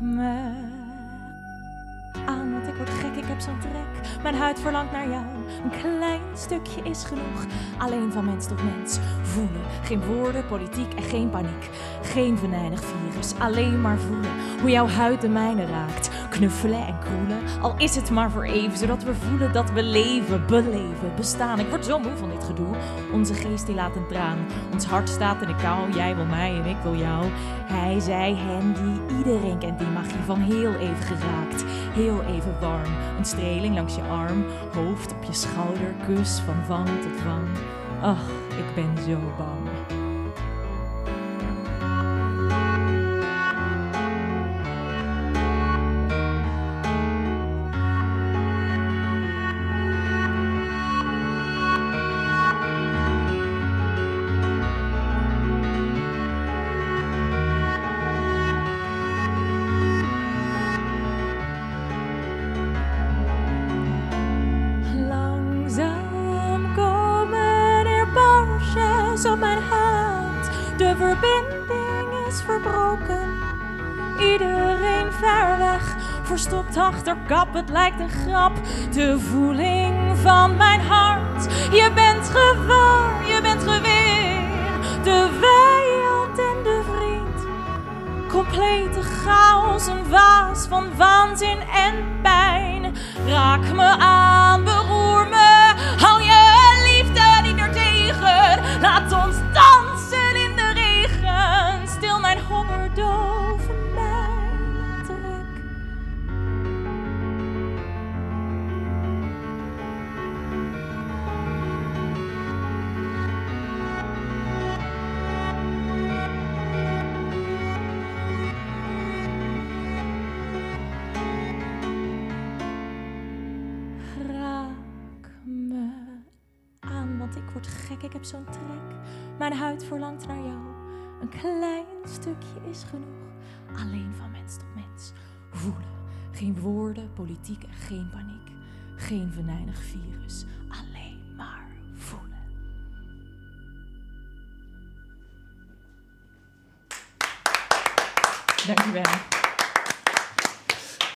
me aan, want ik word gek, ik heb zo'n trek. Mijn huid verlangt naar jou, een klein stukje is genoeg. Alleen van mens tot mens, voelen. Geen woorden, politiek en geen paniek. Geen venijnig virus, alleen maar voelen. Hoe jouw huid de mijne raakt. Knuffelen en kroelen, al is het maar voor even. Zodat we voelen dat we leven, beleven, bestaan. Ik word zo moe van dit gedoe. Onze geest die laat een traan. Ons hart staat in de kou, jij wil mij en ik wil jou. Hij, zij, hen, die, iedereen kent die magie van heel even geraakt. Heel even warm, een streling langs je arm, hoofd op je schouder, kus van wang tot wang. Ach, ik ben zo bang. Op mijn huid. De verbinding is verbroken. Iedereen ver weg, verstopt achter kap. Het lijkt een grap. De voeling van mijn hart. Je bent gevaar, je bent geweer. De vijand en de vriend. Complete chaos, een waas van waanzin en pijn. Raak me aan, aan, want ik word gek, ik heb zo'n trek. Mijn huid verlangt naar jou. Een klein stukje is genoeg. Alleen van mens tot mens. Voelen. Geen woorden, politiek en geen paniek. Geen venijnig virus. Alleen maar voelen. Dankjewel.